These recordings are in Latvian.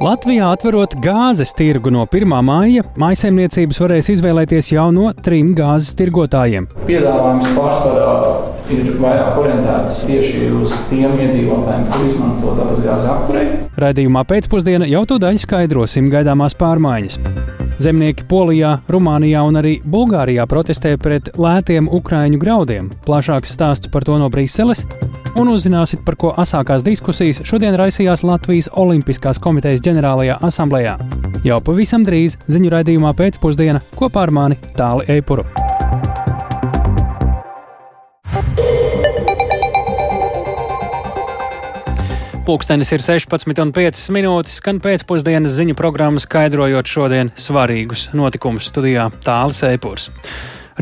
Latvijā atverot gāzes tirgu no 1. māja, maisaimniecības varēs izvēlēties jau no trim gāzes tirgotājiem. Piedāvājums pārsvarā ir vairāk orientēts tieši uz tiem iedzīvotājiem, kur izmanto dabasgāzes apkurei. Radījumā pēcpusdienā jau to daļu skaidrosim gaidāmās pārmaiņas. Zemnieki Polijā, Rumānijā un arī Bulgārijā protestē pret lētiem ukraiņu graudiem. Plašāks stāsts par to no Briseles un uzzināsiet, par ko asākās diskusijas šodien raisījās Latvijas Olimpiskās komitejas ģenerālajā asamblējā. Jau pavisam drīz ziņu raidījumā pēcpusdienā kopā ar mani Tāli Eipuru. Pūkstens ir 16,5 minūtes, skan pēcpusdienas ziņu programma, skaidrojot šodien svarīgus notikumus studijā Tālis Eipurs.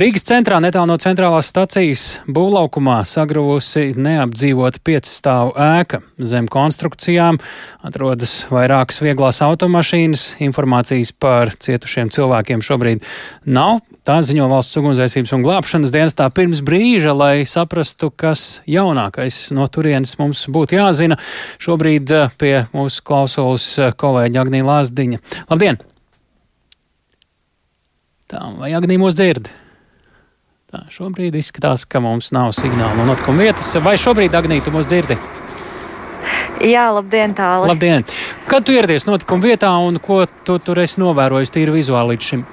Rīgas centrā netālu no centrālās stacijas būvlaukumā sagrūvusi neapdzīvota piecstāvu ēka. Zem konstrukcijām atrodas vairākas vieglās automašīnas. Informācijas par cietušiem cilvēkiem šobrīd nav. Tā ziņo valsts ugunsdzēsības un glābšanas dienestā pirms brīža, lai saprastu, kas jaunākais no turienes mums būtu jāzina. Šobrīd eh, pie mūsu klausulas eh, kolēģa Agnija Lāsdiņa. Labdien! Tā, vai Agnija mūs dzird? Tā, šobrīd izskatās, ka mums nav signāla no notikuma vietas. Vai šobrīd, Agnīte, mūs dzirdi? Jā, labdien, tālāk. Labdien! Kad tu ieradies notikuma vietā un ko tu tur esi novērojis tīri vizuāli līdz šim?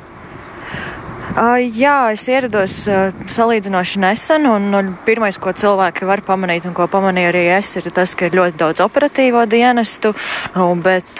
Jā, es ierados salīdzinoši nesen, un uh, pirmais, ko cilvēki var pamanīt, un ko pamanīju arī es, ir tas, ka ir ļoti daudz operatīvo dienestu, bet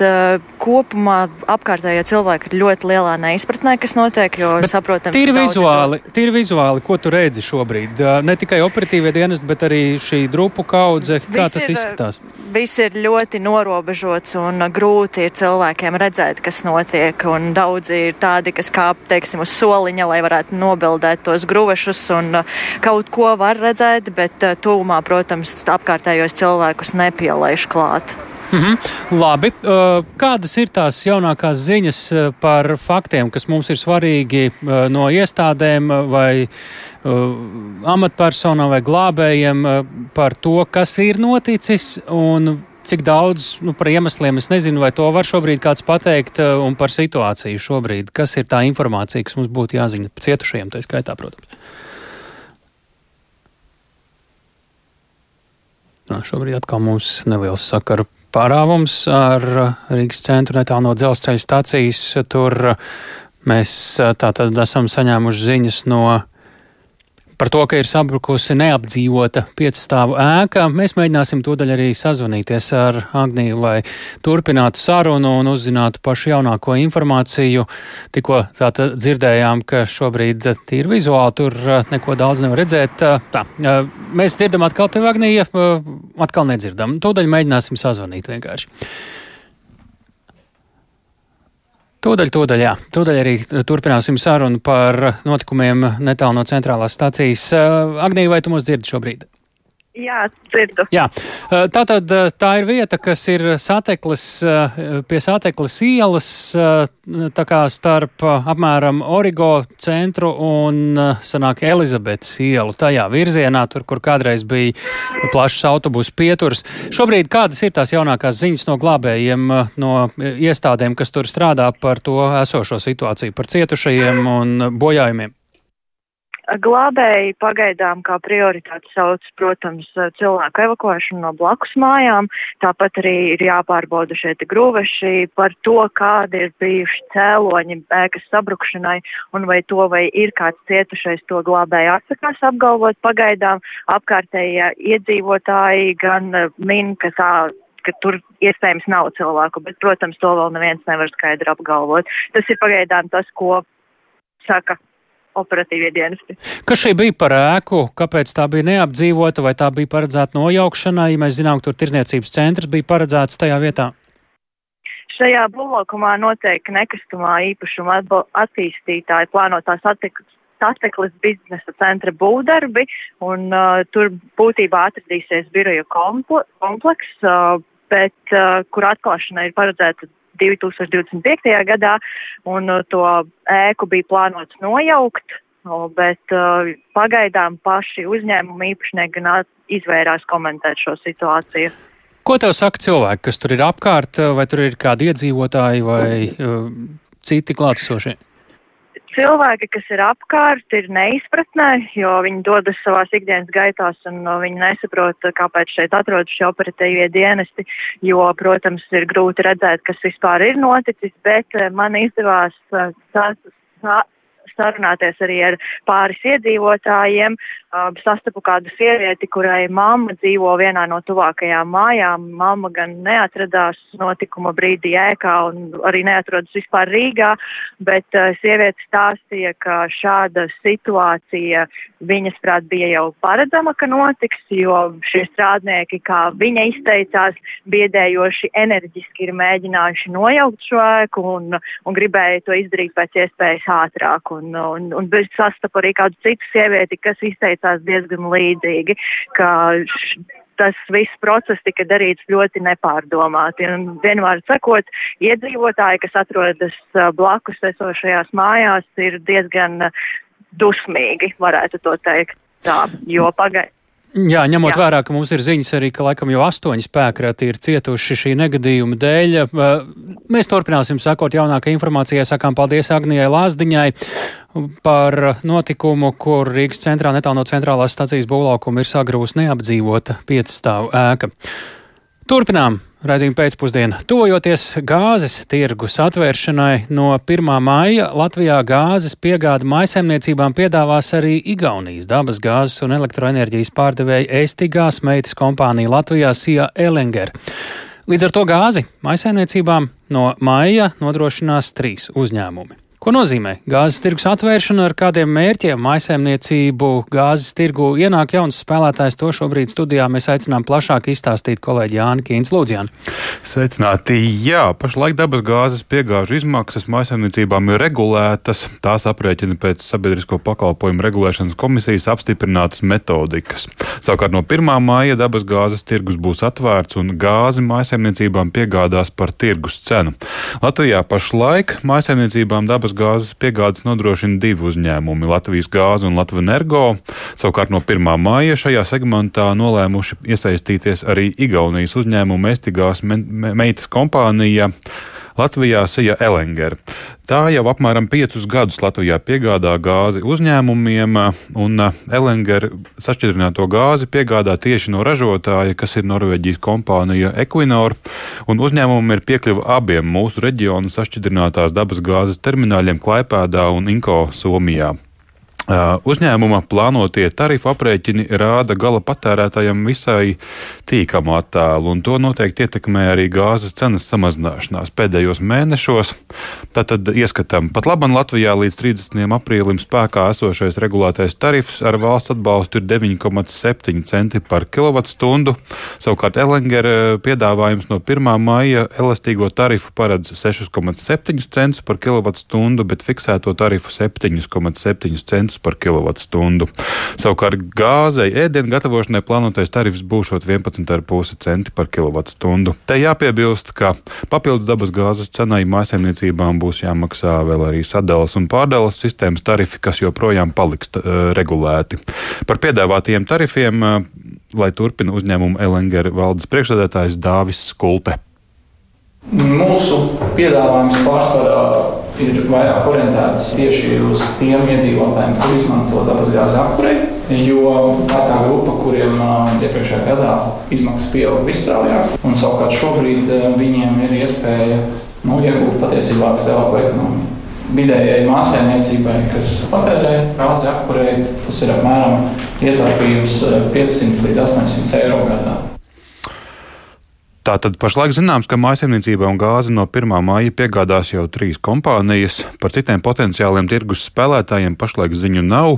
kopumā apkārtējie cilvēki ir ļoti lielā neizpratnē, kas notiek, jo bet saprotams, tīri vizuāli, to... tīri vizuāli, ko tu redzi šobrīd? Ne tikai operatīvie dienesti, bet arī šī drupu kaudze, kā Viss tas ir, izskatās? Viss ir ļoti norobežots un grūti ir cilvēkiem redzēt, kas notiek, un daudzi ir tādi, kas kāp, teiksim, uz soliņa lai varētu nobildēt tos gruvešus un uh, kaut ko var redzēt, bet uh, tūmā, protams, apkārtējos cilvēkus nepielaiž klāt. Mm -hmm. Labi. Uh, kādas ir tās jaunākās ziņas par faktiem, kas mums ir svarīgi no iestādēm vai amatpersonām vai glābējiem par to, kas ir noticis un Cik daudz nu, par iemesliem es nezinu, vai to var šobrīd kāds pateikt, eh, un par situāciju šobrīd. Kas ir tā informācija, kas mums būtu jāzina cietušajiem, tā skaitā, protams. Nā, šobrīd atkal mums neliels sakaru pārāvums ar Rīgas centru netālu no dzelzceļa stācijas. Tur mēs eh, tātad esam saņēmuši ziņas no Par to, ka ir sabrukusi neapdzīvota piecstāvu ēka, mēs mēģināsim tūdaļ arī sazvanīties ar Agniju, lai turpinātu sarunu un uzzinātu pašu jaunāko informāciju. Tikko tātad dzirdējām, ka šobrīd tīri vizuāli tur uh, neko daudz nevar redzēt. Uh, tā, uh, mēs dzirdam atkal tevi, Agnija, atkal nedzirdam. Tūdaļ mēģināsim sazvanīt vienkārši. Tūdaļ, tūdaļ, jā. Tūdaļ arī turpināsim sarunu par notikumiem netālu no centrālās stācijas. Agnija, vai tu mūs dzirdi šobrīd? Jā, dzirdu. Jā, tā tad tā ir vieta, kas ir sateklis pie sateklis ielas, tā kā starp apmēram Origo centru un sanāk Elizabetes ielu tajā virzienā, tur, kur kādreiz bija plašs autobusu pieturs. Šobrīd kādas ir tās jaunākās ziņas no glābējiem, no iestādēm, kas tur strādā par to esošo situāciju, par cietušajiem un bojājumiem? Glābēji pagaidām kā prioritāti sauc, protams, cilvēku evakuēšanu no blakus mājām, tāpat arī ir jāpārbauda šeit grūveši par to, kādi ir bijuši cēloņi ēkas sabrukšanai un vai to, vai ir kāds cietušais, to glābēji atsakās apgalvot pagaidām. Apkārtējie iedzīvotāji gan min, ka tā ka tur iespējams nav cilvēku, bet, protams, to vēl neviens nevar skaidri apgalvot. Tas ir pagaidām tas, ko saka operatīvie dienesti. Kas šī bija par ēku? Kāpēc tā bija neapdzīvota vai tā bija paredzēta nojaukšanai? Ja mēs zinām, ka tur tirzniecības centrs bija paredzēts tajā vietā. Šajā būvlaukumā noteikti nekustamā īpašuma attīstītāji plānotās attekles biznesa centra būvdarbi, un uh, tur būtībā atradīsies biroja kompleks, uh, bet uh, kur atklāšana ir paredzēta 2025. gadā, un uh, to ēku bija plānots nojaukt, bet uh, pagaidām paši uzņēmumi īpašnieki gan izvērās komentēt šo situāciju. Ko tev saka cilvēki, kas tur ir apkārt, vai tur ir kādi iedzīvotāji vai uh, citi klātesošie? Cilvēki, kas ir apkārt, ir neizpratnē, jo viņi dodas savās ikdienas gaitās un no, viņi nesaprot, kāpēc šeit atrodas šie operatīvie dienesti, jo, protams, ir grūti redzēt, kas vispār ir noticis, bet man izdevās sarunāties arī ar pāris iedzīvotājiem. Sastapu kādu sievieti, kurai mamma dzīvo vienā no tuvākajām mājām. Mamma gan neatradās notikuma brīdī ēkā un arī neatrodas vispār Rīgā, bet sieviete stāstīja, ka šāda situācija viņas prāt bija jau paredzama, ka notiks, jo šie strādnieki, kā viņa izteicās, biedējoši enerģiski ir mēģinājuši nojaukt šo ēku un, un gribēja to izdarīt pēc iespējas ātrāk. Un, un, un, un sastapu arī kādu citu sievieti, kas izteicās diezgan līdzīgi, ka š, tas viss process tika darīts ļoti nepārdomāti. Un vienmēr sakot, iedzīvotāji, kas atrodas blakus esošajās mājās, ir diezgan dusmīgi, varētu to teikt tā, jo pagai. Jā, ņemot Jā. vērā, ka mums ir ziņas arī, ka laikam jau astoņi spēkrati ir cietuši šī negadījuma dēļ. Mēs turpināsim sakot jaunākai informācijai. Sakām paldies Agnijai Lāsdiņai par notikumu, kur Rīgas centrā netālu no centrālās stacijas būvlaukuma ir sagrūs neapdzīvota piecstāvu ēka. Turpinām raidījuma pēcpusdienu. Tuvojoties gāzes tirgus atvēršanai no 1. maija, Latvijā gāzes piegāda maisaimniecībām piedāvās arī Igaunijas dabas gāzes un elektroenerģijas pārdevēja Estigās meitas kompānija Latvijā Sija Elenger. Līdz ar to gāzi maisaimniecībām no maija nodrošinās trīs uzņēmumi. Ko nozīmē gāzes tirgus atvēršana, ar kādiem mērķiem maisaimniecību gāzes tirgu ienāk jauns spēlētājs? To šobrīd studijā mēs aicinām plašāk izstāstīt kolēģi Jāni Kīns Lūdzjāni. Sveicināti! Jā, pašlaik dabas gāzes piegāžu izmaksas maisaimniecībām ir regulētas. Tās aprēķina pēc sabiedrisko pakalpojumu regulēšanas komisijas apstiprinātas metodikas. Savukārt no 1. māja dabas gāzes tirgus būs atvērts un gāzi maisaimniecībām piegādās par tirgus cenu. Latvijā pašlaik maisaimniecībām dabas gāzes piegādes nodrošina divi uzņēmumi - Latvijas gāze un Latvijas energo. Savukārt no 1. māja šajā segmentā nolēmuši iesaistīties arī Igaunijas uzņēmuma Estigās meitas kompānija. Latvijā Sija Elenger. Tā jau apmēram piecus gadus Latvijā piegādā gāzi uzņēmumiem, un Elenger sašķidrināto gāzi piegādā tieši no ražotāja, kas ir Norvēģijas kompānija Equinor, uzņēmumam ir piekļuva abiem mūsu reģionu sašķidrinātās dabas gāzes termināļiem Klaipēdā un Inko Somijā. Uzņēmuma plānotie tarifu aprēķini rāda gala patērētājiem visai tīkamu attēlu, un to noteikti ietekmē arī gāzes cenas samazināšanās pēdējos mēnešos. Tātad ieskatām, pat labam Latvijā līdz 30. aprīlim spēkā esošais regulētais tarifs ar valsts atbalstu ir 9,7 centi par kilovatstundu. Savukārt Elengera piedāvājums no 1. maija elastīgo tarifu paredz 6,7 centus par kilovatstundu, bet fiksēto tarifu 7,7 centus centus par kilovatstundu. Savukārt gāzei ēdienu gatavošanai plānotais tarifs būs 11,5 centi par kilovatstundu. Te jāpiebilst, ka papildus dabas gāzes cenai mājsaimniecībām būs jāmaksā vēl arī sadales un pārdales sistēmas tarifi, kas joprojām paliks uh, regulēti. Par piedāvātajiem tarifiem, uh, lai turpina uzņēmumu LNG valdes priekšsēdētājs Dāvis Skulte. Mūsu piedāvājums pārsvarā ir vairāk orientēts tieši uz tiem iedzīvotājiem, kur izmanto dabasgāzes apkurei. Jo tā ir tā grupa, kuriem iepriekšējā gadā izmaksas pieauga visstraujāk, un savukārt šobrīd viņiem ir iespēja nu, iegūt patiesībā vislielāko ekonomiku. Vidējai māsēmniecībai, kas patērē gāzi apkurei, tas ir apmēram ietaupījums 500 līdz 800 eiro gadā. Tātad pašlaik zināms, ka mājasemniecībā un gāzi no 1. māja piegādās jau trīs kompānijas. Par citiem potenciāliem tirgus spēlētājiem pašlaik ziņu nav.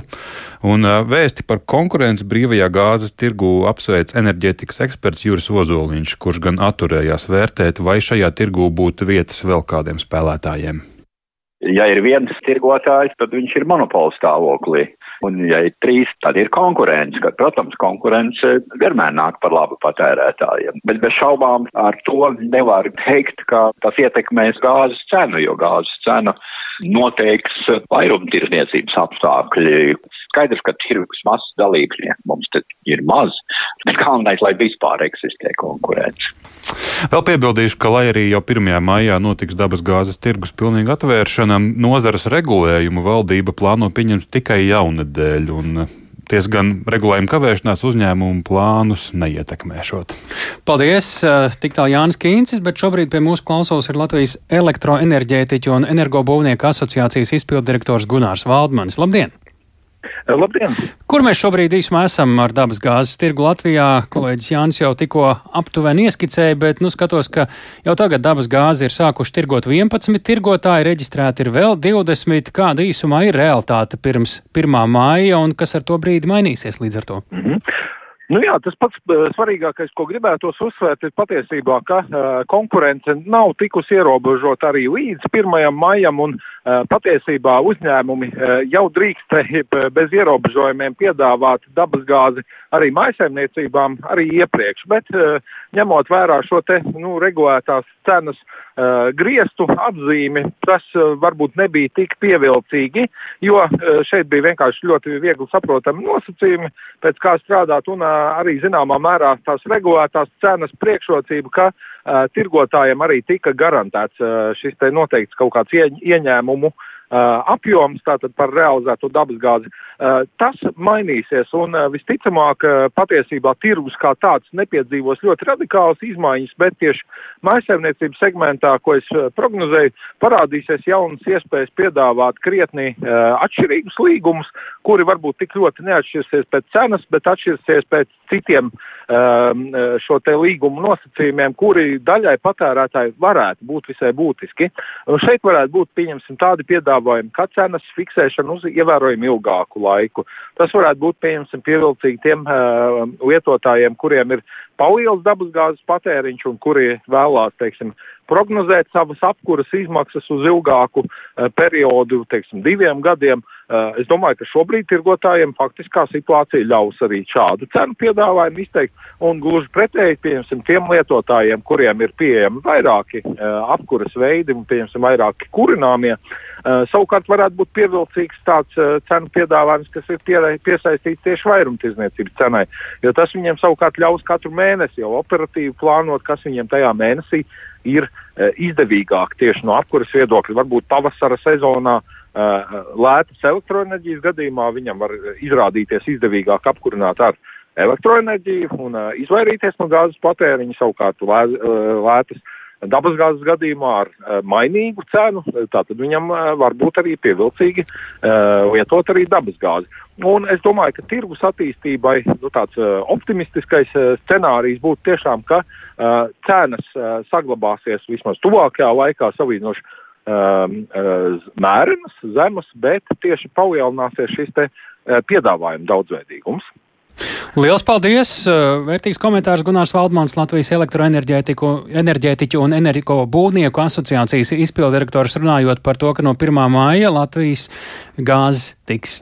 Un vēsti par konkurenci brīvajā gāzes tirgu apsveic enerģētikas eksperts Juris Ozoliņš, kurš gan atturējās vērtēt, vai šajā tirgu būtu vietas vēl kādiem spēlētājiem. Ja ir viens tirgotājs, tad viņš ir monopola stāvoklī. Un, ja ir trīs, tad ir konkurence, kad, protams, konkurence vienmēr nāk par labu patērētājiem. Bet bez šaubām ar to nevar teikt, ka tas ietekmēs gāzes cenu, jo gāzes cenu noteiks vairumtirdzniecības apstākļi. Skaidrs, ka tirgus mazs dalībnieku mums te ir maz, Bet galvenais, lai vispār eksistē konkurence. Vēl piebildīšu, ka, lai arī jau 1. maijā notiks dabas gāzes tirgus pilnīga atvēršana, nozares regulējumu valdība plāno pieņemt tikai jaunedēļ. Un Tiesa gan regulējuma kavēšanās uzņēmumu plānus neietekmēšot. Paldies! Tik tālu Jānis Kīncis, bet šobrīd pie mūsu klausos ir Latvijas elektroenerģētiķu un energobūvnieku asociācijas izpildirektors Gunārs Valdmanis. Labdien! Labdien! Kur mēs šobrīd īsumā esam ar dabas gāzes tirgu Latvijā? Kolēģis Jānis jau tikko aptuveni ieskicēja, bet nu skatos, ka jau tagad dabas gāzi ir sākuši tirgot 11 tirgotāji, reģistrēti ir vēl 20. Kāda īsumā ir realitāte pirms 1. māja un kas ar to brīdi mainīsies līdz ar to? Mm -hmm. Nu jā, tas pats uh, svarīgākais, ko gribētos uzsvērt, ir patiesībā, ka uh, konkurence nav tikusi ierobežota arī līdz 1. maijam, un uh, patiesībā uzņēmumi uh, jau drīkstēja bez ierobežojumiem piedāvāt dabasgāzi arī maisaimniecībām arī iepriekš, bet ņemot vērā šo te nu, regulētās cenas uh, griestu atzīmi, tas uh, varbūt nebija tik pievilcīgi, jo uh, šeit bija vienkārši ļoti viegli saprotami nosacījumi, pēc kā strādāt un arī zināmā mērā tās regulētās cenas priekšrocība, ka tirgotājiem arī tika garantēts šis te noteikts kaut kāds ie, ieņēmumu Uh, apjoms tātad par realizēto dabasgāzi. Uh, tas mainīsies un uh, visticamāk patiesībā tirgus kā tāds nepiedzīvos ļoti radikālas izmaiņas, bet tieši maisaimniecības segmentā, ko es prognozēju, parādīsies jaunas iespējas piedāvāt krietni atšķirīgus līgumus, kuri varbūt tik ļoti neatšķirsies pēc cenas, bet atšķirsies pēc citiem um, šo te līgumu nosacījumiem, kuri daļai patērētāji varētu būt visai būtiski. Un šeit varētu būt, pieņemsim, tādi piedāvājumi, piedāvājumu, kā cenas fiksēšana uz ievērojami ilgāku laiku. Tas varētu būt, pieņemsim, pievilcīgi tiem uh, lietotājiem, kuriem ir paliels dabasgāzes patēriņš un kuri vēlās, teiksim, prognozēt savas apkuras izmaksas uz ilgāku uh, periodu, teiksim, diviem gadiem. Uh, es domāju, ka šobrīd tirgotājiem faktiskā situācija ļaus arī šādu cenu piedāvājumu izteikt, un gluži pretēji, pieņemsim, tiem lietotājiem, kuriem ir pieejami vairāki uh, apkuras veidi un, pieņemsim, vairāki kurināmie, uh, savukārt varētu būt pievilcīgs tāds cenu piedāvājums, kas ir pie, piesaistīts tieši vairumtirdzniecības cenai, jo tas viņiem savukārt ļaus katru mēnesi jau operatīvi plānot, kas viņiem tajā mēnesī ir izdevīgāk tieši no apkuras viedokļa. Varbūt pavasara sezonā uh, lētas elektroenerģijas gadījumā viņam var izrādīties izdevīgāk apkurināt ar elektroenerģiju un uh, izvairīties no gāzes patēriņa, savukārt lē, uh, lētas dabasgāzes gadījumā ar mainīgu cenu, tātad viņam var būt arī pievilcīgi uh, lietot arī dabasgāzi. Un es domāju, ka tirgus attīstībai nu, tāds uh, optimistiskais uh, scenārijs būtu tiešām, ka cenas saglabāsies vismaz tuvākajā laikā salīdzinoši mērenas, zemas, bet tieši palielināsies šis te uh, piedāvājuma daudzveidīgums. Lielas paldies! Vērtīgs komentārs Gunārs Valdmans, Latvijas elektroenerģētiķu un energo būvnieku asociācijas izpildirektors runājot par to, ka no 1. māja Latvijas gāzes tiks,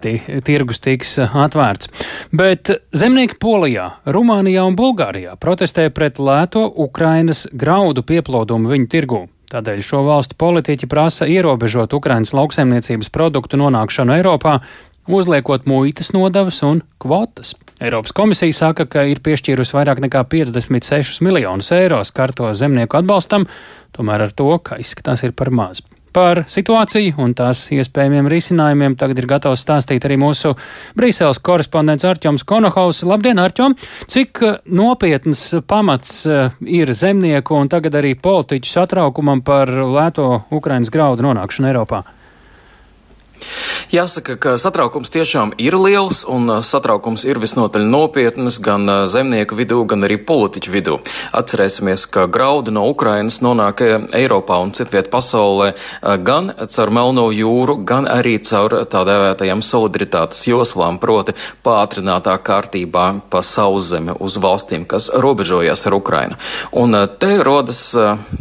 tirgus tiks atvērts. Bet zemnieki Polijā, Rumānijā un Bulgārijā protestē pret lēto Ukrainas graudu pieplūdumu viņu tirgū. Tādēļ šo valstu politiķi prasa ierobežot Ukrainas lauksaimniecības produktu nonākšanu Eiropā, uzliekot muitas nodevas un kvotas. Eiropas komisija saka, ka ir piešķīrusi vairāk nekā 56 miljonus eiro skarto zemnieku atbalstam, tomēr ar to, ka izskatās ir par maz. Par situāciju un tās iespējamiem risinājumiem tagad ir gatavs stāstīt arī mūsu Brīseles korespondents Arčoms Konohaus. Labdien, Arčom! Cik nopietns pamats eh, ir zemnieku un tagad arī politiķu satraukumam par lēto Ukrainas graudu nonākšanu Eiropā? Jāsaka, ka satraukums tiešām ir liels, un uh, satraukums ir visnotaļ nopietnas gan uh, zemnieku vidū, gan arī politiķu vidū. Atcerēsimies, ka graudi no Ukrainas nonāk uh, Eiropā un citviet pasaulē gan caur Melno jūru, gan arī caur tā dēvētajām solidaritātes joslām, proti pātrinātā kārtībā pa sauszemi uz valstīm, kas robežojas ar Ukrainu. Un te rodas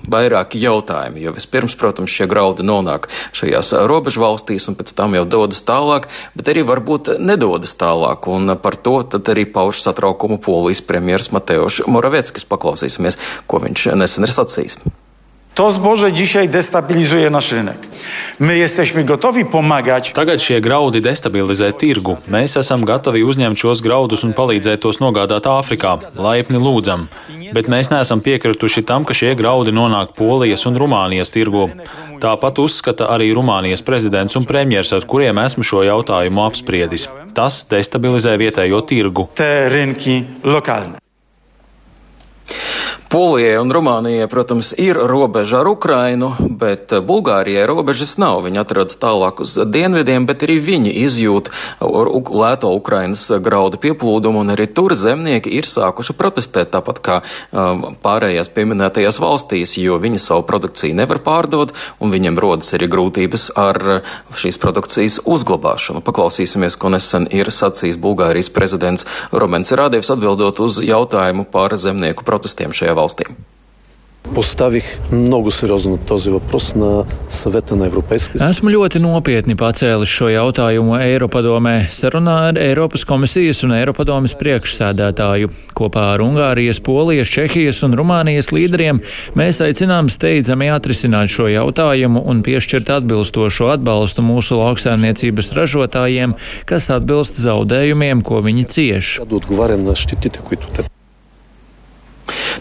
vairāki jautājumi, jo vispirms, protams, šie graudi nonāk šajās robežu valstīs un pēc tam jau dodas tālāk, bet arī varbūt nedodas tālāk. Un par to arī pauž satraukumu polijas premjeras Mateusz Moraveckis. Paklausīsimies, ko viņš nesen ir sacījis. To zboże dzisiaj destabilizuje nasz rynek. My jesteśmy gotowi pomagać. Tagad šie graudi destabilizē tirgu. Mēs esam gatavi uzņemt šos graudus un palīdzēt tos nogādāt Āfrikā. Laipni lūdzam. Bet mēs neesam piekrituši tam, ka šie graudi nonāk Polijas un Rumānijas tirgu. Tāpat uzskata arī Rumānijas prezidents un premjers, ar kuriem esmu šo jautājumu apspriedis. Tas destabilizē vietējo tirgu. Te rynki lokalne. Polijai un Rumānijai, protams, ir robeža ar Ukrainu, bet Bulgārijai robežas nav. Viņi atrodas tālāk uz dienvidiem, bet arī viņi izjūt lēto Ukrainas graudu pieplūdumu, un arī tur zemnieki ir sākuši protestēt, tāpat kā um, pārējās pieminētajās valstīs, jo viņi savu produkciju nevar pārdot, un viņiem rodas arī grūtības ar šīs produkcijas uzglabāšanu. Paklausīsimies, ko nesen ir sacījis Bulgārijas prezidents Romens Rādevs atbildot uz jautājumu par zemnieku protestiem šajā valstīm. Поставих много сериозно този въпрос на съвета на Европейския съюз. Esmu ļoti nopietni pacēlis šo jautājumu Eiropadomē sarunā ar Eiropas komisijas un Eiropadomes priekšsēdētāju. Kopā ar Ungārijas, Polijas, Čehijas un Rumānijas līderiem mēs aicinām steidzami atrisināt šo jautājumu un piešķirt atbilstošu atbalstu mūsu lauksaimniecības ražotājiem, kas atbilst zaudējumiem, ko viņi cieš.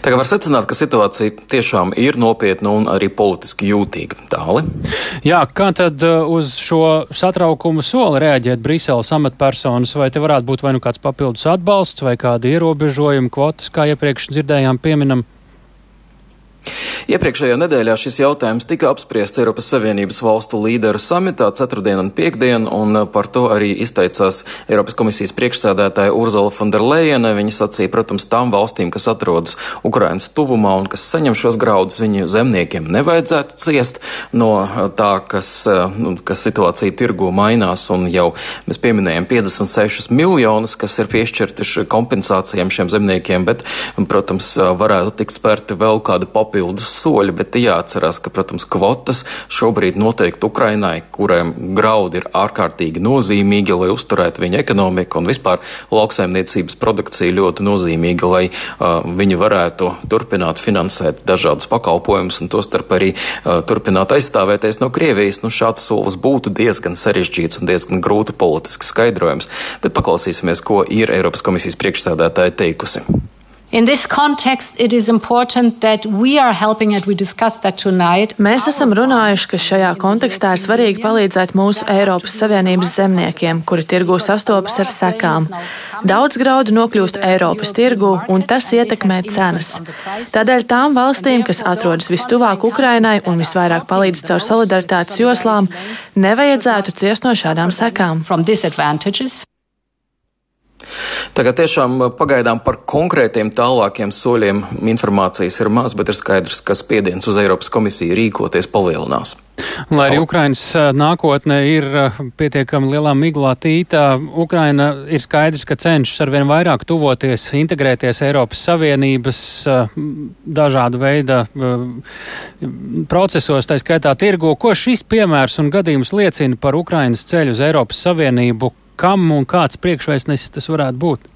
Tagad var secināt, ka situācija tiešām ir nopietna un arī politiski jūtīga. Tāli. Jā, kā tad uh, uz šo satraukumu soli reaģēt Briseles amatpersonas? Vai te varētu būt vai nu kāds papildus atbalsts vai kādi ierobežojumi, kvotas, kā iepriekš dzirdējām, pieminam? Iepriekšējā nedēļā šis jautājums tika apspriests Eiropas Savienības valstu līderu samitā ceturtdien un piekdien, un par to arī izteicās Eiropas komisijas priekšsēdētāja Urzula Fonderleina. Viņa sacīja, protams, tām valstīm, kas atrodas Ukrainas tuvumā un kas saņem šos graudus, viņu zemniekiem nevajadzētu ciest no tā, kas, nu, kas situācija tirgu mainās, un jau mēs pieminējam 56 miljonus, kas ir piešķirti kompensācijām šiem zemniekiem, bet, protams, varētu tikt spērti vēl kādi papildus soļi, bet jāatcerās, ka, protams, kvotas šobrīd noteikti Ukrainai, kuriem graudi ir ārkārtīgi nozīmīgi, lai uzturētu viņa ekonomiku un vispār lauksaimniecības produkcija ļoti nozīmīga, lai uh, viņi varētu turpināt finansēt dažādus pakalpojumus un tostarp arī uh, turpināt aizstāvēties no Krievijas. Nu, šāds solis būtu diezgan sarežģīts un diezgan grūti politiski skaidrojams, bet paklausīsimies, ko ir Eiropas komisijas priekšsēdētāja teikusi. In this context, it is important that we are helping, and we discussed that tonight. Mēs esam runājuši, ka šajā kontekstā ir svarīgi palīdzēt mūsu Eiropas Savienības zemniekiem, kuri tirgū sastopas ar sekām. Daudz graudu nokļūst Eiropas tirgū, un tas ietekmē cenas. Tādēļ tām valstīm, kas atrodas vistuvāk Ukrainai un visvairāk palīdz caur solidaritātes joslām, nevajadzētu ciest no šādām sekām. Tagad tiešām uh, pagaidām par konkrētiem tālākiem soļiem informācijas ir maz, bet ir skaidrs, ka spiediens uz Eiropas komisiju rīkoties palielinās. Lai arī Ukrainas uh, nākotne ir uh, pietiekami lielā miglā tītā, Ukraina ir skaidrs, ka cenšas arvien vairāk tuvoties, integrēties Eiropas Savienības dažādu veidu procesos, tā skaitā tirgu. Ko šis piemērs un gadījums liecina par Ukrainas ceļu uz Eiropas Savienību? Kam un kāds priekšvēstnesis tas varētu būt?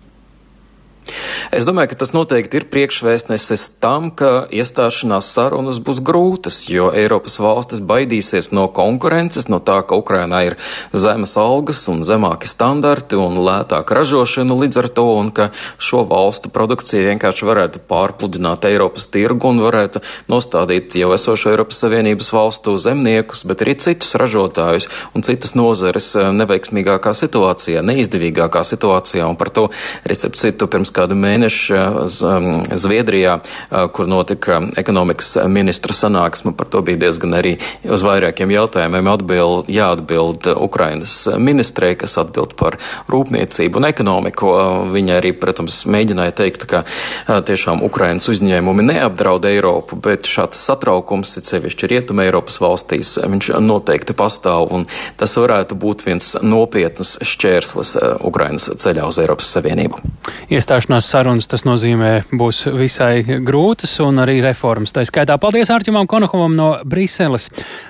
Es domāju, ka tas noteikti ir priekšvēstnesis tam, ka iestāšanās sarunas būs grūtas, jo Eiropas valstis baidīsies no konkurences, no tā, ka Ukrainā ir zemes algas un zemāki standarti un lētāka ražošana līdz ar to, un ka šo valstu produkcija vienkārši varētu pārpludināt Eiropas tirgu un varētu nostādīt jau esošo Eiropas Savienības valstu zemniekus, bet arī citus ražotājus un citas nozares neveiksmīgākā situācijā, neizdevīgākā situācijā, un par to recepcitu pirms kādu mēnešu um, Zviedrijā, uh, kur notika ekonomikas ministru sanāksme. Par to bija diezgan arī uz vairākiem jautājumiem atbild, jāatbild Ukrainas ministrei, kas atbild par rūpniecību un ekonomiku. Viņa arī, protams, mēģināja teikt, ka tiešām Ukrainas uzņēmumi neapdraud Eiropu, bet šāds satraukums, it sevišķi Rietuma Eiropas valstīs, viņš noteikti pastāv, un tas varētu būt viens nopietnas šķērslis Ukrainas ceļā uz Eiropas Savienību. Iestāšanās iestāšanās sarunas, tas nozīmē, būs visai grūtas un arī reformas. Tā skaitā paldies Ārķimam Konohovam no Briseles,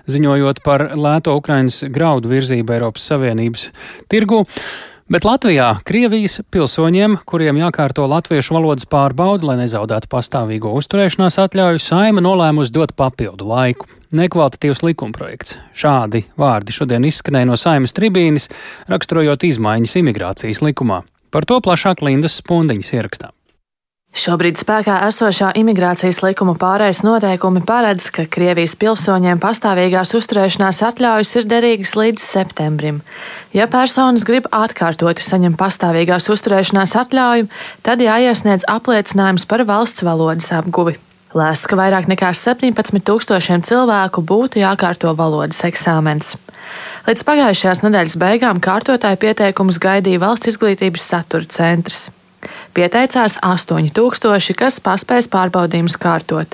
ziņojot par lēto Ukrainas graudu virzību Eiropas Savienības tirgu. Bet Latvijā Krievijas pilsoņiem, kuriem jākārto latviešu valodas pārbauda, lai nezaudētu pastāvīgo uzturēšanās atļauju, saima nolēmusi dot papildu laiku. Nekvalitatīvs likumprojekts. Šādi vārdi šodien izskanēja no saimas tribīnes, raksturojot izmaiņas imigrācijas likumā. Par to plašāk Lindas Spundiņas ierakstā. Šobrīd spēkā esošā imigrācijas likuma pārējais noteikumi paredz, ka Krievijas pilsoņiem pastāvīgās uzturēšanās atļaujas ir derīgas līdz septembrim. Ja personas grib atkārtoti saņemt pastāvīgās uzturēšanās atļauju, tad jāiesniedz apliecinājums par valsts valodas apguvi. Lēsts, ka vairāk nekā 17 tūkstošiem cilvēku būtu jākārto valodas eksāmens. Līdz pagājušajās nedēļas beigām kārtotāju pieteikumus gaidīja valsts izglītības satura centrs. Pieteicās 8000, kas paspēs pārbaudījumus kārtot.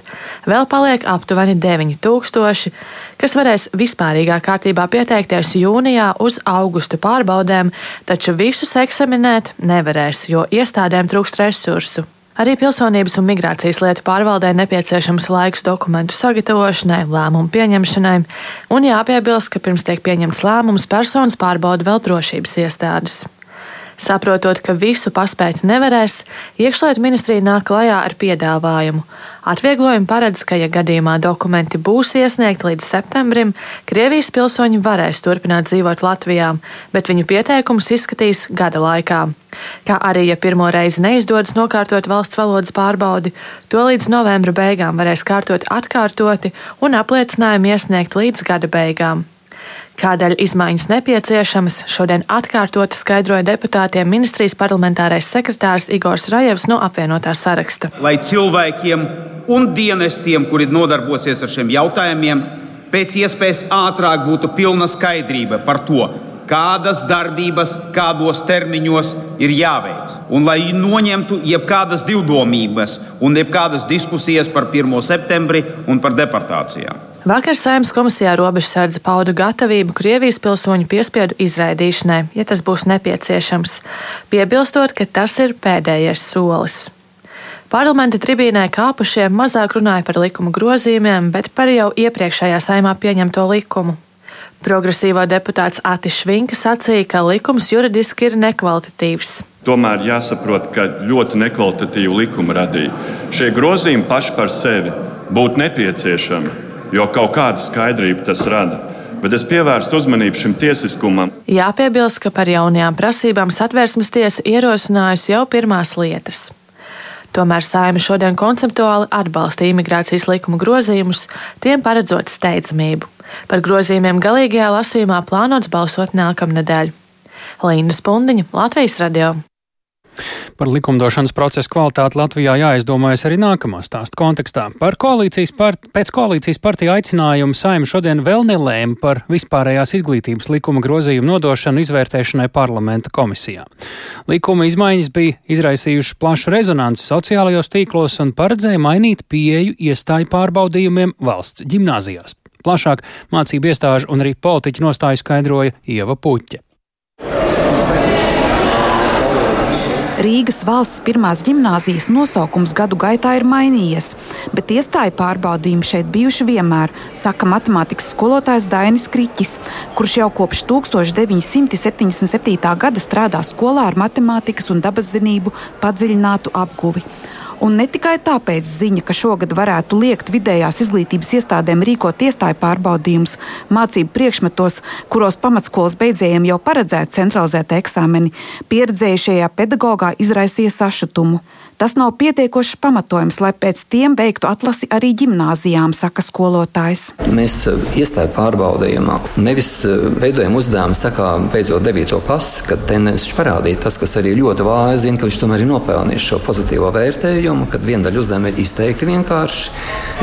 Vēl paliek aptuveni 9000, kas varēs vispārīgā kārtībā pieteikties jūnijā uz augusta pārbaudēm, taču visus eksaminēt nevarēs, jo iestādēm trūkst resursu. Arī pilsonības un migrācijas lietu pārvaldē nepieciešams laiks dokumentu sagatavošanai, lēmumu pieņemšanai, un jāpiebilst, ka pirms tiek pieņemts lēmums, personas pārbauda vēl drošības iestādes. Saprotot, ka visu paspēt nevarēs, iekšlietu ministrija nāk klajā ar piedāvājumu. Atvieglojumu paredz, ka, ja gadījumā dokumenti būs iesniegti līdz septembrim, Krievijas pilsoņi varēs turpināt dzīvot Latvijā, bet viņu pieteikumus izskatīs gada laikā. Kā arī, ja pirmo reizi neizdodas nokārtot valsts valodas pārbaudi, to līdz novembra beigām varēs kārtot atkārtoti un apliecinājumu iesniegt līdz gada beigām. Kādēļ izmaiņas nepieciešamas, šodien atkārtoti skaidroja deputātiem ministrijas parlamentārais sekretārs Igors Rajevs no apvienotā saraksta. Lai cilvēkiem un dienestiem, kuri nodarbosies ar šiem jautājumiem, pēc iespējas ātrāk būtu pilna skaidrība par to, kādas darbības, kādos termiņos ir jāveic. Un lai noņemtu jebkādas divdomības un jebkādas diskusijas par 1. septembri un par deportācijām. Vakar Saimnes komisijā robežsardze pauda gatavību Krievijas pilsoņu piespiedu izraidīšanai, ja tas būs nepieciešams, piebilstot, ka tas ir pēdējais solis. Parlamenta tribīnē kāpušie mazāk runāja par likuma grozījumiem, bet par jau iepriekšējā saimā pieņemto likumu. Progresīvo deputāts Atis Švinka sacīja, ka likums juridiski ir nekvalitatīvs. Tomēr jāsaprot, ka ļoti nekvalitatīvu likumu radīja. Šie grozījumi paši par sevi būtu nepieciešami jo kaut kāda skaidrība tas rada. Bet es pievērstu uzmanību šim tiesiskumam. Jāpiebilst, ka par jaunajām prasībām satversmes tiesa ierosinājusi jau pirmās lietas. Tomēr Saima šodien konceptuāli atbalsta imigrācijas likuma grozījumus, tiem paredzot steidzamību. Par grozījumiem galīgajā lasījumā plānots balsot nākamnedēļ. Līna Spundiņa, Latvijas radio. Par likumdošanas procesu kvalitāti Latvijā jāizdomājas arī nākamā stāsta kontekstā. Par koalīcijas part, pēc koalīcijas partija aicinājumu saima šodien vēl nelēma par vispārējās izglītības likuma grozījumu nodošanu izvērtēšanai parlamenta komisijā. Likuma izmaiņas bija izraisījušas plašu rezonanci sociālajos tīklos un paredzēja mainīt pieeju iestāju pārbaudījumiem valsts ģimnāzijās. Plašāk mācību iestāžu un arī politiķu nostāju skaidroja Ieva Puķa. Rīgas valsts pirmās gimnāzijas nosaukums gadu gaitā ir mainījies, bet iestāju pārbaudījumi šeit bijuši vienmēr, saka matemātikas skolotājs Dainis Kriķis, kurš jau kopš 1977. gada strādā skolā ar matemātikas un dabaszinību padziļinātu apguvi. Un ne tikai tāpēc ziņa, ka šogad varētu liekt vidējās izglītības iestādēm rīkot iestāju pārbaudījumus mācību priekšmetos, kuros pamatskolas beidzējiem jau paredzēta centralizēta eksāmeni, pieredzējušajā pedagogā izraisīja sašutumu. Tas nav pietiekošs pamatojums, lai pēc tiem veiktu atlasi arī gimnāzijām, saka skolotājs. Mēs eh, iestāju pārbaudījumā nevis eh, veidojam uzdevumus tā kā beidzot 9. klasi, kad tendences parādīja tas, kas arī ļoti vāji zina, ka viņš tomēr ir nopelnījis šo pozitīvo vērtējumu, kad viena daļa uzdevumu ir izteikti vienkārši.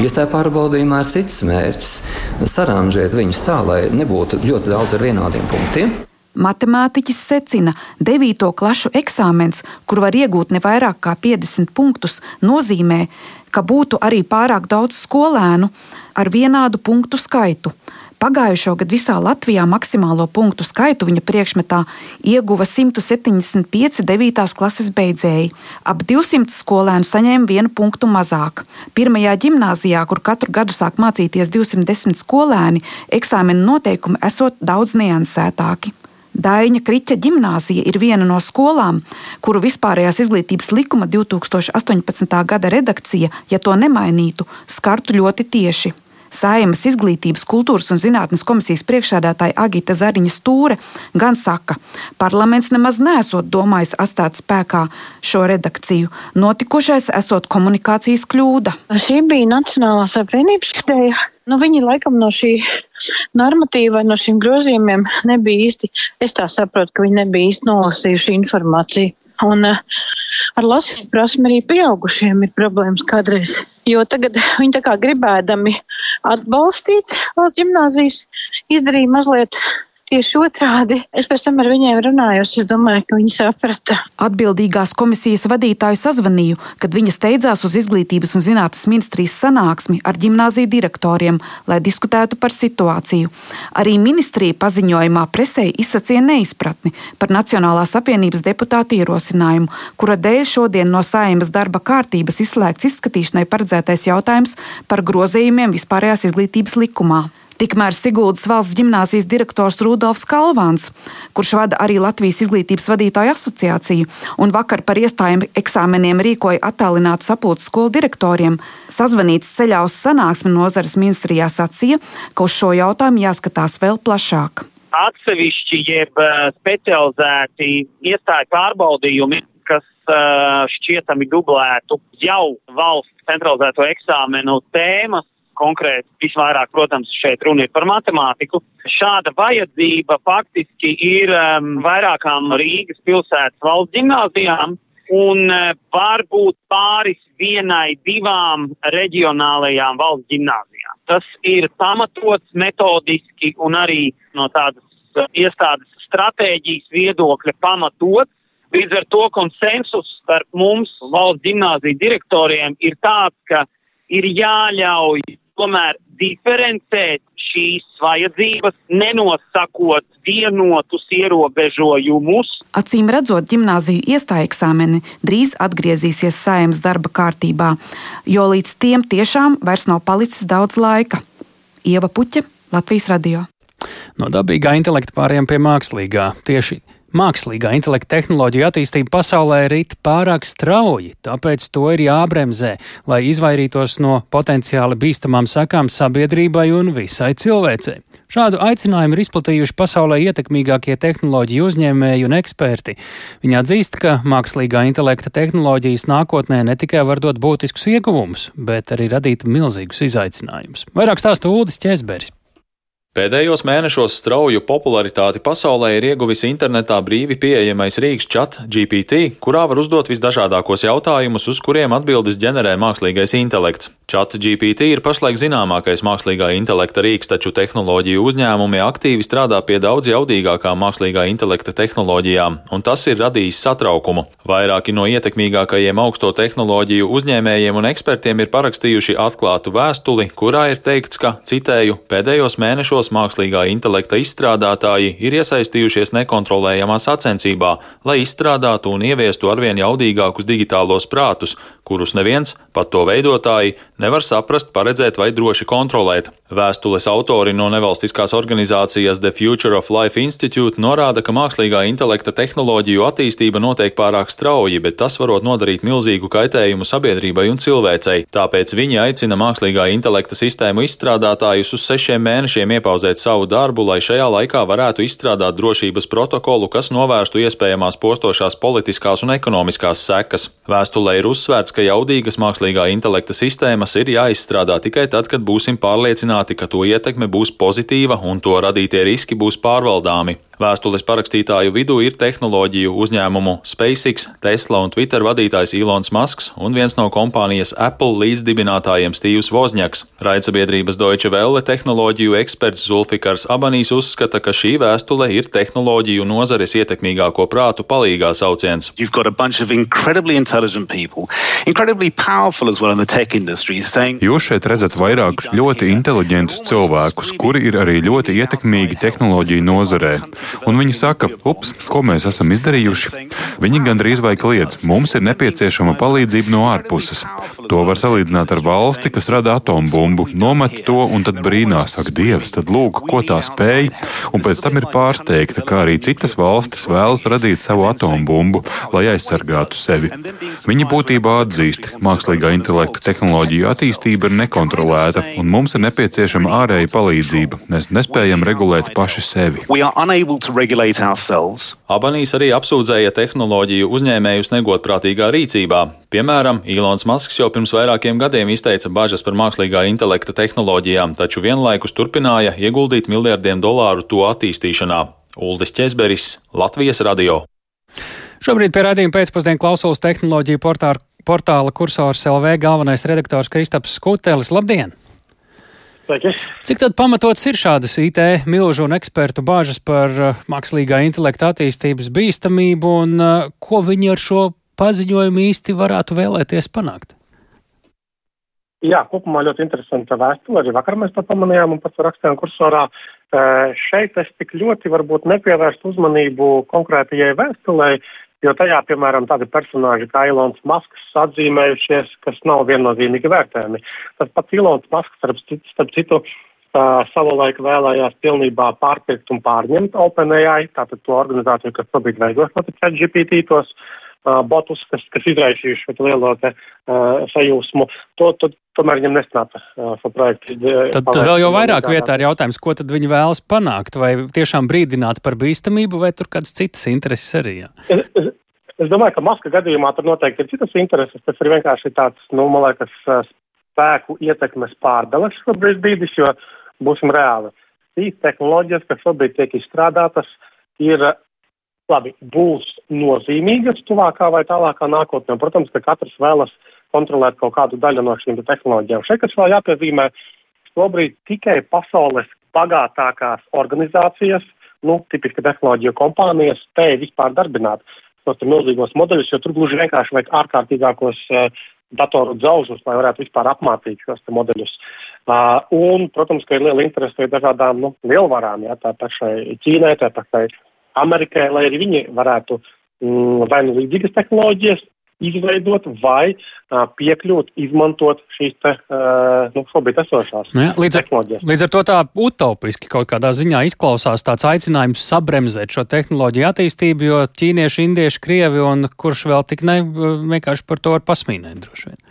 Iestāju pārbaudījumā ir cits mērķis - saranžēt viņus tā, lai nebūtu ļoti daudz ar vienādiem punktiem. Matemātiķis secina, ka 9. klašu eksāmens, kur var iegūt ne vairāk kā 50 punktus, nozīmē, ka būtu arī pārāk daudz skolēnu ar vienādu punktu skaitu. Pagājušo gadu visā Latvijā maksimālo punktu skaitu viņa priekšmetā ieguva 175 9. klases beidzēji. Ap 200 skolēnu saņēma vienu punktu mazāk. Pirmajā gimnājā, kur katru gadu sāk mācīties 210 skolēni, eksāmena noteikumi esot daudz niansētāki. Daņa Kriķa ģimnāzija ir viena no skolām, kuru vispārējās izglītības likuma 2018. gada redakcija, ja to nemainītu, skartu ļoti tieši. Saimas izglītības, kultūras un zinātnes komisijas priekšsēdētāja Agita Zariņa Stūre gan saka, parlaments nemaz nesot domājis atstāt spēkā šo redakciju. Notikušais esot komunikācijas kļūda. Šī bija Nacionālās apvienības ideja. Nu, viņi laikam no šī normatīva no šiem grozījumiem nebija īsti, es tā saprotu, ka viņi nebija īsti nolasījuši informāciju. Un uh, ar lasīt prasmi arī pieaugušiem ir problēmas kādreiz. Jo tagad viņi tā kā gribēdami atbalstīt valsts gimnāzijas, izdarīja mazliet Tieši otrādi. Es pēc tam ar viņiem runāju, es domāju, ka viņi saprata. Atbildīgās komisijas vadītāju sazvanīju, kad viņa steidzās uz Izglītības un zinātnes ministrijas sanāksmi ar gimnāziju direktoriem, lai diskutētu par situāciju. Arī ministrija paziņojumā presē izsacīja neizpratni par Nacionālās apvienības deputātu ierosinājumu, kura dēļ šodien no saimas darba kārtības izslēgts izskatīšanai paredzētais jautājums par grozījumiem vispārējās izglītības likumā. Tikmēr Siguldas valsts gimnāzijas direktors Rudolfs Kalvāns, kurš vada arī Latvijas izglītības vadītāju asociāciju un vakar par iestājumu eksāmeniem rīkoja attālinātu sapulci skolu direktoriem, sazvanīts ceļā uz sanāksmi nozares ministrijā sacīja, ka uz šo jautājumu jāskatās vēl plašāk. Atsevišķi jeb eh, specializēti iestāju pārbaudījumi, kas uh, šķietami dublētu jau valsts centralizēto eksāmenu tēmas, konkrēti visvairāk, protams, šeit runa ir par matemātiku. Šāda vajadzība faktiski ir um, vairākām Rīgas pilsētas valsts gimnāzijām un uh, varbūt pāris vienai, divām reģionālajām valsts gimnāzijām. Tas ir pamatots metodiski un arī no tādas uh, iestādes stratēģijas viedokļa pamatots. Līdz ar to konsensus starp mums, valsts gimnāziju direktoriem, ir tāds, ka ir jāļauj tomēr diferencēt šīs vajadzības, nenosakot vienotus ierobežojumus. Acīm redzot, gimnāziju iestāja eksāmeni drīz atgriezīsies saimnes darba kārtībā, jo līdz tiem tiešām vairs nav palicis daudz laika. Ieva Puķa, Latvijas radio. No dabīgā intelekta pāriem pie mākslīgā. Tieši Mākslīgā intelekta tehnoloģija attīstība pasaulē rit pārāk strauji, tāpēc to ir jābremzē, lai izvairītos no potenciāli bīstamām sekām sabiedrībai un visai cilvēcei. Šādu aicinājumu ir izplatījuši pasaulē ietekmīgākie tehnoloģiju uzņēmēji un eksperti. Viņi atzīst, ka mākslīgā intelekta tehnoloģijas nākotnē ne tikai var dot būtiskus ieguvumus, bet arī radīt milzīgus izaicinājumus. Vairāk stāsta Uldis Česberis. Pēdējos mēnešos strauju popularitāti pasaulē ir ieguvis internetā brīvi pieejamais rīks chat GPT, kurā var uzdot visdažādākos jautājumus, uz kuriem atbildes ģenerē mākslīgais intelekts. Chat GPT ir pašlaik zināmākais mākslīgā intelekta rīks, taču tehnoloģiju uzņēmumi aktīvi strādā pie daudz jaudīgākām mākslīgā intelekta tehnoloģijām, un tas ir radījis satraukumu. Vairāki no ietekmīgākajiem augsto tehnoloģiju uzņēmējiem un ekspertiem ir parakstījuši atklātu vēstuli, kurā ir teikts, ka, citēju, pēdējos mēnešos gados mākslīgā intelekta izstrādātāji ir iesaistījušies nekontrolējamā sacensībā, lai izstrādātu un ieviestu arvien jaudīgākus digitālos prātus, kurus neviens, pat to veidotāji, nevar saprast, paredzēt vai droši kontrolēt. Vēstules autori no nevalstiskās organizācijas The Future of Life Institute norāda, ka mākslīgā intelekta tehnoloģiju attīstība notiek pārāk strauji, bet tas varot nodarīt milzīgu kaitējumu sabiedrībai un cilvēcei. Tāpēc viņi aicina mākslīgā intelekta sistēmu izstrādātājus uz sešiem mēnešiem iepauzēt savu darbu, lai šajā laikā varētu izstrādāt drošības protokolu, kas novērstu iespējamās postošās politiskās un ekonomiskās sekas. Vēstulē ir uzsvērts, ka jaudīgas mākslīgā intelekta sistēmas ir jāizstrādā tikai tad, kad būsim pārliecināti, ka to ietekme būs pozitīva un to radītie riski būs pārvaldāmi. Vēstules parakstītāju vidū ir tehnoloģiju uzņēmumu SpaceX, Tesla un Twitter vadītājs Ilons Masks un viens no kompānijas Apple līdzdibinātājiem Steve's Vozņaks. Raidsabiedrības Deutsche Welle tehnoloģiju eksperts Zulfikars Abanīs uzskata, ka šī vēstule ir tehnoloģiju nozares ietekmīgāko prātu palīgā sauciens. Jūs šeit redzat vairākus ļoti inteliģentus cilvēkus, kuri ir arī ļoti ietekmīgi tehnoloģiju nozarē. Un viņi saka, ups, ko mēs esam izdarījuši? Viņi gandrīz vai kliedz, mums ir nepieciešama palīdzība no ārpuses. To var salīdzināt ar valsti, kas rada atombumbu, nomet to un tad brīnās, ak, Dievs, tad lūk, ko tā spēj, un pēc tam ir pārsteigta, kā arī citas valstis vēlas radīt savu atombumbu, lai aizsargātu sevi. Viņi būtībā atzīst, mākslīgā intelekta tehnoloģiju attīstība ir nekontrolēta, un mums ir nepieciešama ārēja palīdzība. Mēs nespējam regulēt paši sevi. Abanīs arī apsūdzēja tehnoloģiju uzņēmējus negodprātīgā rīcībā. Piemēram, Ilons Masks jau pirms vairākiem gadiem izteica bažas par mākslīgā intelekta tehnoloģijām, taču vienlaikus turpināja ieguldīt miljardiem dolāru to attīstīšanā. Uldis Česberis, Latvijas radio. Šobrīd pie raidījuma pēcpusdienu klausulas tehnoloģiju portāla, portāla kursors LV galvenais redaktors Kristaps Skutelis. Labdien! Sveiki. Cik tad pamatots ir šādas IT milžu un ekspertu bāžas par uh, mākslīgā intelekta attīstības bīstamību un uh, ko viņi ar šo paziņojumu īsti varētu vēlēties panākt? Jā, kopumā ļoti interesanta vēstule. Arī vakar mēs to pamanījām un pats rakstījām kursorā. Šeit es tik ļoti varbūt nepievērstu uzmanību konkrētajai vēstulei, jo tajā, piemēram, tādi personāži kā Ilons Masks atzīmējušies, kas nav viennozīmīgi vērtējami. Tas pats Ilons Masks, starp, starp citu, savulaik vēlējās pilnībā pārpirkt un pārņemt OpenAI, tātad to organizāciju, kas šobrīd veido ChatGPT tos uh, botus, kas, kas izraisījuši šo lielo te, uh, sajūsmu. To, to, tomēr viņam nesanāca uh, šo projektu. Tad, tad vēl jau vairāk vietā ir jautājums, ko tad viņi vēlas panākt, vai tiešām brīdināt par bīstamību, vai tur kādas citas intereses arī? Jā? Es, es, es domāju, ka Maska gadījumā tur noteikti ir citas intereses, tas ir vienkārši tāds, nu, man liekas, spēku ietekmes pārdales šobrīd brīdis, jo būsim reāli. Šīs tehnoloģijas, kas šobrīd tiek izstrādātas, ir labi, būs nozīmīgas tuvākā vai tālākā nākotnē. Protams, ka katrs vēlas kontrolēt kaut kādu daļu no šīm tehnoloģijām. Šeit, kas vēl jāpiezīmē, šobrīd tikai pasaules bagātākās organizācijas, nu, tipiski tehnoloģiju kompānijas, spēja vispār darbināt tos milzīgos modeļus, jo tur gluži vienkārši vajag ārkārtīgākos uh, datoru dzaužus, lai varētu vispār apmācīt šos modeļus. Uh, un, protams, ka ir liela interese dažādām nu, lielvarām, jā, tā pašai Ķīnai, tā pašai Amerikai, lai arī viņi varētu mm, vai nu līdzīgas tehnoloģijas izveidot vai uh, piekļūt, izmantot šīs te, uh, nu, šobrīd esošās nu jā, līdz, ar, līdz ar to tā utopiski kaut kādā ziņā izklausās tāds aicinājums sabremzēt šo tehnoloģiju attīstību, jo ķīnieši, indieši, krievi un kurš vēl tik ne, vienkārši par to var pasmīnēt droši vien.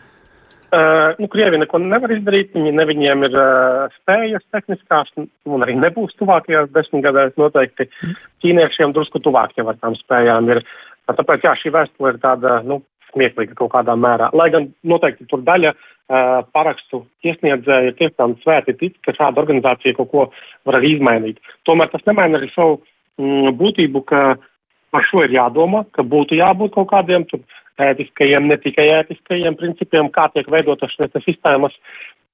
Uh, nu, Krievi neko nevar izdarīt, viņi, ne viņiem ir uh, spējas tehniskās, un arī nebūs tuvākajās desmitgadēs noteikti. Ķīniešiem drusku tuvāk jau ar tām spējām ir. Tāpēc, jā, šī vēstule ir tāda, nu, smieklīga kaut kādā mērā. Lai gan noteikti tur daļa uh, parakstu iesniedzēja tiešām svēti tic, ka šāda organizācija kaut ko var arī izmainīt. Tomēr tas nemaina arī savu mm, būtību, ka par šo ir jādomā, ka būtu jābūt kaut kādiem tur ētiskajiem, ne tikai ētiskajiem principiem, kā tiek veidotas šīs sistēmas,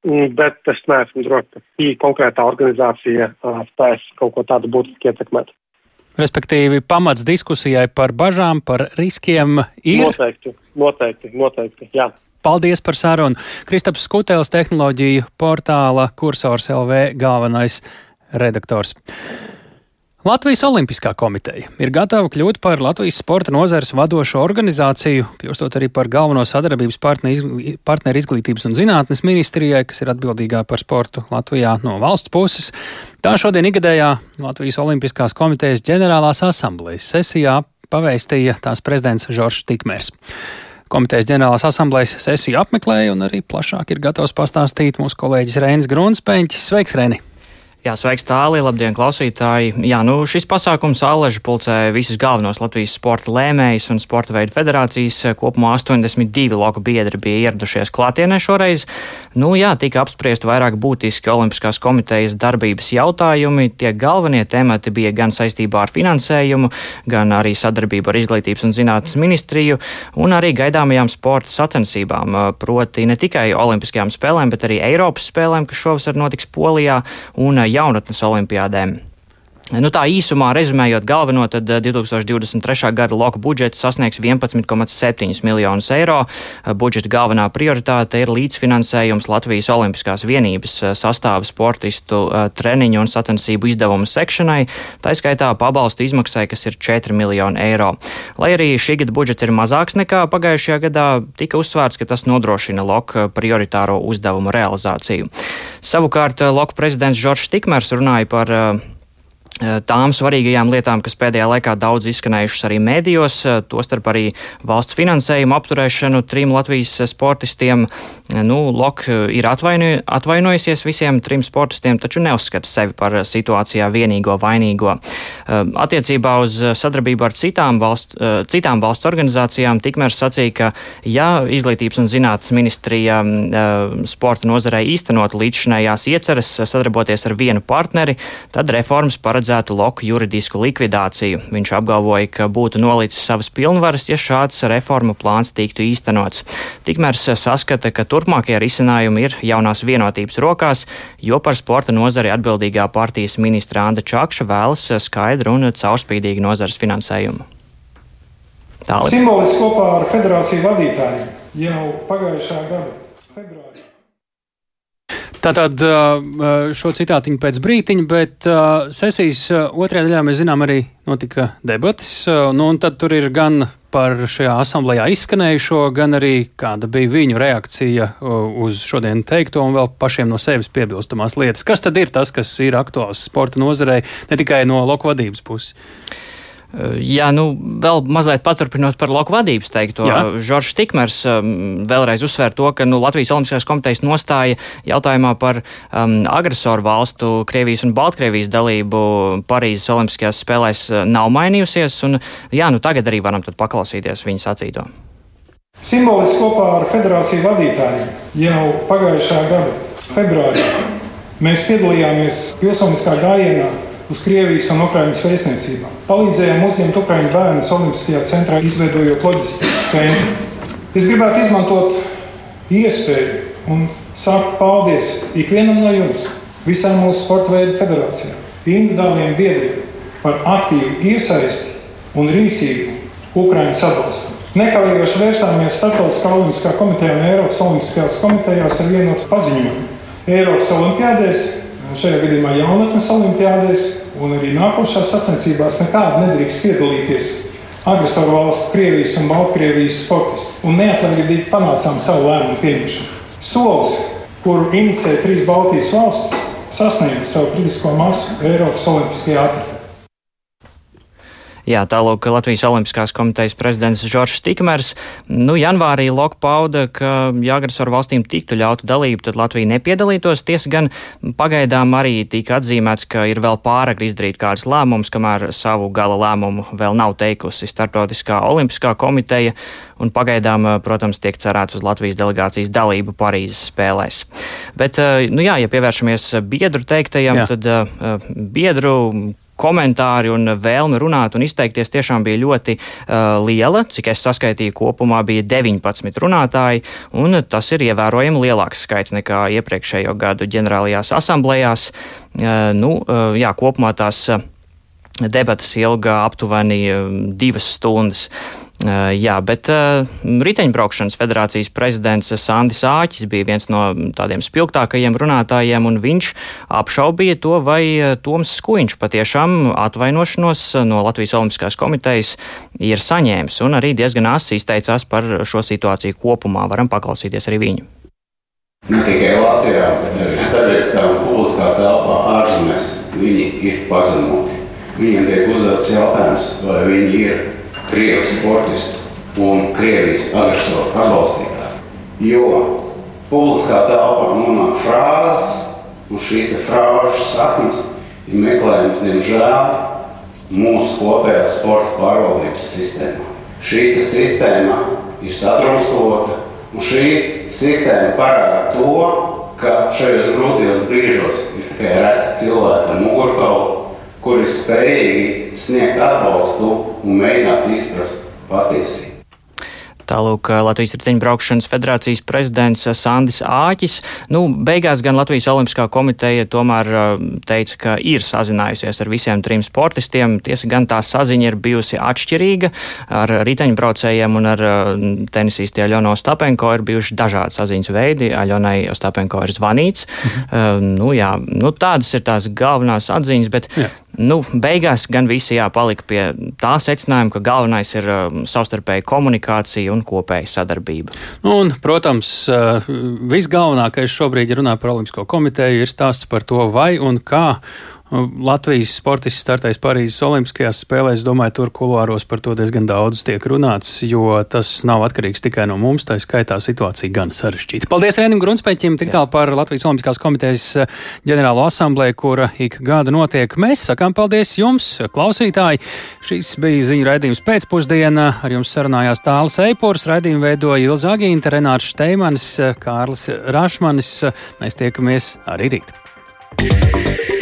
mm, bet es neesmu drošs, ka šī konkrētā organizācija spēs kaut ko tādu būtiski ietekmēt. Respektīvi, pamats diskusijai par bažām, par riskiem ir. Noteikti, noteikti, noteikti jā. Paldies par sarunu. Kristaps Skutēls, tehnoloģiju portāla Kursors LV galvenais redaktors. Latvijas Olimpiskā komiteja ir gatava kļūt par Latvijas sporta nozares vadošo organizāciju, kļūstot arī par galveno sadarbības partneri izglītības un zinātnes ministrijai, kas ir atbildīgā par sportu Latvijā no valsts puses. Tā šodien ikgadējā Latvijas Olimpiskās komitejas ģenerālās asamblejas sesijā pavēstīja tās prezidents Žoržs Tikmērs. Komitejas ģenerālās asamblejas sesiju apmeklēja un arī plašāk ir gatavs pastāstīt mūsu kolēģis Reinis Grunsteņķis. Sveiks, Reini! Jā, sveiks, tālāk, labdien, klausītāji. Jā, nu, šis pasākums Aleža pulcē visus galvenos Latvijas sporta lēmējus un sporta veidu federācijas. Kopumā 82 lauku biedri bija ieradušies klātienē šoreiz. Nu, jā, tika apspriesti vairāk būtiski Olimpiskās komitejas darbības jautājumi. Tie galvenie temati bija gan saistībā ar finansējumu, gan arī sadarbību ar Izglītības un zinātnes ministriju un arī gaidāmajām sporta sacensībām. Proti ne tikai Olimpiskajām spēlēm, bet arī Eiropas spēlēm, kas šovasar notiks Polijā. Un, jaunatnes olimpiādēm. Nu, tā īsumā rezumējot galveno, tad 2023. gada loka budžets sasniegs 11,7 miljonus eiro. Budžeta galvenā prioritāte ir līdzfinansējums Latvijas Olimpiskās vienības sastāva sportistu treniņu un sacensību izdevumu sekšanai, tā skaitā pabalstu izmaksai, kas ir 4 miljoni eiro. Lai arī šī gada budžets ir mazāks nekā pagājušajā gadā, tika uzsvērts, ka tas nodrošina loka prioritāro uzdevumu realizāciju. Savukārt loka prezidents Žoržs Tikmers runāja par Eh, tām svarīgajām lietām, kas pēdējā laikā daudz izskanējušas arī mēdījos, eh, tostarp arī valsts finansējumu apturēšanu trim Latvijas sportistiem. Eh, nu, Lok ir atvaino, atvainojusies visiem trim sportistiem, taču neuzskata sevi par situācijā vienīgo vainīgo. Attiecībā uz sadarbību ar citām valsts, citām valsts organizācijām tikmēr sacīja, ka ja izglītības un zinātnes ministrija sporta nozarei īstenot līdzšanējās ieceres sadarboties ar vienu partneri, tad reformas paredz paredzētu loku juridisku likvidāciju. Viņš apgalvoja, ka būtu nolicis savas pilnvaras, ja šāds reformu plāns tiktu īstenots. Tikmēr saskata, ka turpmākie risinājumi ir jaunās vienotības rokās, jo par sporta nozari atbildīgā partijas ministra Anda Čakša vēlas skaidru un caurspīdīgu nozares finansējumu. Tālāk. Simboliski kopā ar federāciju vadītājiem jau pagājušā gada. Tātad šo citātiņu pēc brītiņa, bet sesijas otrajā daļā mēs zinām arī notika debatas, nu, un tad tur ir gan par šajā asamblējā izskanējušo, gan arī kāda bija viņu reakcija uz šodien teikto un vēl pašiem no sevis piebilstamās lietas. Kas tad ir tas, kas ir aktuāls sporta nozarei, ne tikai no loku vadības puses? Eh, jā, nu, vēl mazliet paturpinot par loku vadības teikto, Žoržs Tikmers um, vēlreiz uzsver to, ka nu, Latvijas Olimpiskās komitejas nostāja jautājumā par um, agresoru valstu Krievijas un Baltkrievijas dalību Parīzes Olimpiskajās spēlēs uh, nav mainījusies, un jā, nu, tagad arī varam paklausīties viņa sacīto. Simboliski kopā ar federāciju vadītājiem jau pagājušā gada februārī mēs piedalījāmies pilsoniskā gājienā uz Krievijas un Ukraiņas vēstniecībām. Palīdzējām uzņemt Ukraiņu bērnus Olimpiskajā centrā, izveidojot loģistikas centru. Es gribētu izmantot iespēju un sakt paldies ikvienam no jums, visām mūsu sporta veidu federācijām, individuāliem biedriem par aktīvu iesaisti un rīcību Ukraiņas atbalstam. Nekavējoši vērsāmies Startautiskā olimpiskā komitejā un Eiropas Olimpiskajās komitejās ar vienotu paziņojumu. Eiropas Olimpiādēs šajā gadījumā jaunatnes olimpiādēs un arī nākošās sacensībās nekādi nedrīkst piedalīties agresoru valstu, Krievijas un Baltkrievijas sportisti. Un neatlaidīgi panācām savu lēmumu pieņemšanu. Solis, kuru inicēja trīs Baltijas valstis, sasniedz savu kritisko masu Eiropas Olimpiskajā apritē. Jā, tālāk Latvijas Olimpiskās komitejas prezidents Žoržs Tikmers. Nu, janvārī Loka pauda, ka, ja agresoru valstīm tiktu ļauta dalība, tad Latvija nepiedalītos. Tiesa gan pagaidām arī tika atzīmēts, ka ir vēl pāragri izdarīt kādas lēmumus, kamēr savu gala lēmumu vēl nav teikusi Startautiskā Olimpiskā komiteja. Un pagaidām, protams, tiek cerēts uz Latvijas delegācijas dalību Parīzes spēlēs. Bet, nu jā, ja pievēršamies biedru teiktajam, jā. tad uh, biedru komentāri un vēlme runāt un izteikties tiešām bija ļoti uh, liela. Cik es saskaitīju, kopumā bija 19 runātāji, un tas ir ievērojami lielāks skaits nekā iepriekšējo gadu ģenerālajās asamblējās. Uh, nu, uh, jā, kopumā tās. Uh, Debatas ilga aptuveni divas stundas. Jā, bet Riteņbraukšanas federācijas prezidents Sandis Āķis bija viens no tādiem spilgtākajiem runātājiem, un viņš apšaubīja to, vai Toms Skuiņš patiešām atvainošanos no Latvijas Olimpiskās komitejas ir saņēmis, un arī diezgan asi izteicās par šo situāciju kopumā. Varam paklausīties arī viņu. Ne tikai Latvijā, bet arī sabiedriskā un publiskā telpā ārzemēs viņi ir pazemoti. Viņiem tiek uzdots jautājums, vai viņi ir krievu sportistu un Krievijas agresoru atbalstītāji. Jo publiskā telpā nonāk frāzes, un šīs frāžu saknes ir meklējums, diemžēl, mūsu kopējā sporta pārvaldības sistēmā. Šī sistēma ir satrauskota, un šī sistēma parāda to, ka šajos grūtajos brīžos ir tikai reti cilvēki ar mugurkaulu, kuri spējīgi sniegt atbalstu un mēģināt izprast patiesību. Tālūk, Latvijas riteņbraukšanas federācijas prezidents Sandis Āķis. Nu, beigās gan Latvijas Olimpiskā komiteja tomēr teica, ka ir sazinājusies ar visiem trim sportistiem. Tiesa gan tā saziņa ir bijusi atšķirīga. Ar riteņbraucējiem un ar tenisīsti Aļono Stapenko ir bijuši dažādi saziņas veidi. Aļonai Stapenko ir zvanīts. Mhm. Nu, jā, nu, tādas ir tās galvenās atziņas, bet jā. Nu, beigās gan visi jāpalika pie tā secinājuma, ka galvenais ir savstarpēja komunikācija un kopēja sadarbība. Nu, un, protams, visgalvenākais šobrīd, ja runā par Olimpisko komiteju, ir stāsts par to, vai un kā Latvijas sportists startais Parīzes Olimpiskajās spēlēs. Domāju, tur kuluāros par to diezgan daudz tiek runāts, jo tas nav atkarīgs tikai no mums. Tā skaitā situācija gan sarežģīta. Paldies Rēnim Grunspēķim tik tālu par Latvijas Olimpiskās komitejas eh, ģenerālo asamblēju, kura ik gada notiek. Mēs sakām paldies jums, klausītāji. Šis bija ziņu raidījums pēcpusdienā. Ar jums sarunājās Tāls Eipors, raidījumu veidoja Ilza Agīnta, Renārs Šteimanis, Kārlis Rašmanis. Mēs tiekamies arī rīt. Yeah.